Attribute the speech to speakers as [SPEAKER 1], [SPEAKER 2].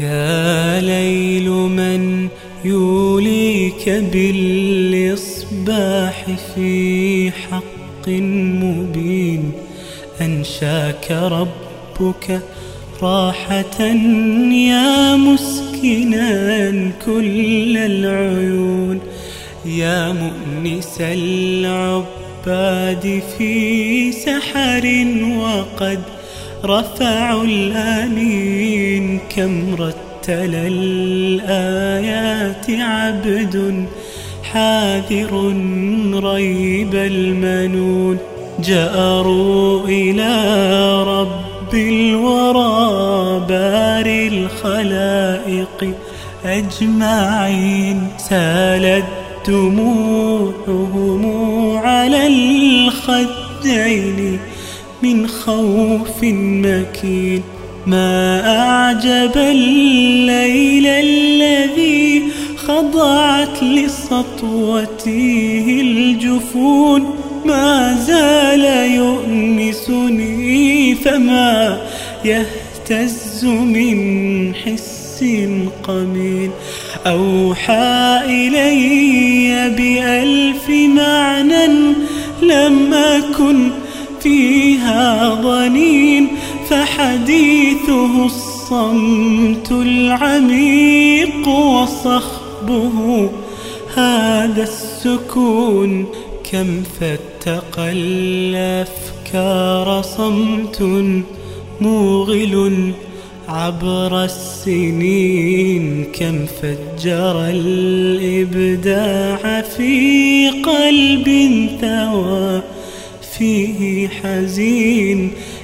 [SPEAKER 1] يا ليل من يوليك بالإصباح في حق مبين أنشاك ربك راحة يا مسكنا كل العيون يا مؤنس العباد في سحر وقد رفعوا الآنين كم رتل الآيات عبد حاذر ريب المنون جأروا إلى رب الورى بار الخلائق أجمعين سالت دموعهم على الخدين من خوف مكين. ما أعجب الليل الذي خضعت لسطوته الجفون. ما زال يؤنسني فما يهتز من حس قمين. أوحى إلي بألف معنى لم أكن فيها ضنين فحديثه الصمت العميق وصخبه. هذا السكون كم فتق الأفكار صمت موغل عبر السنين. كم فجر الإبداع في قلب ثوى فيه حزين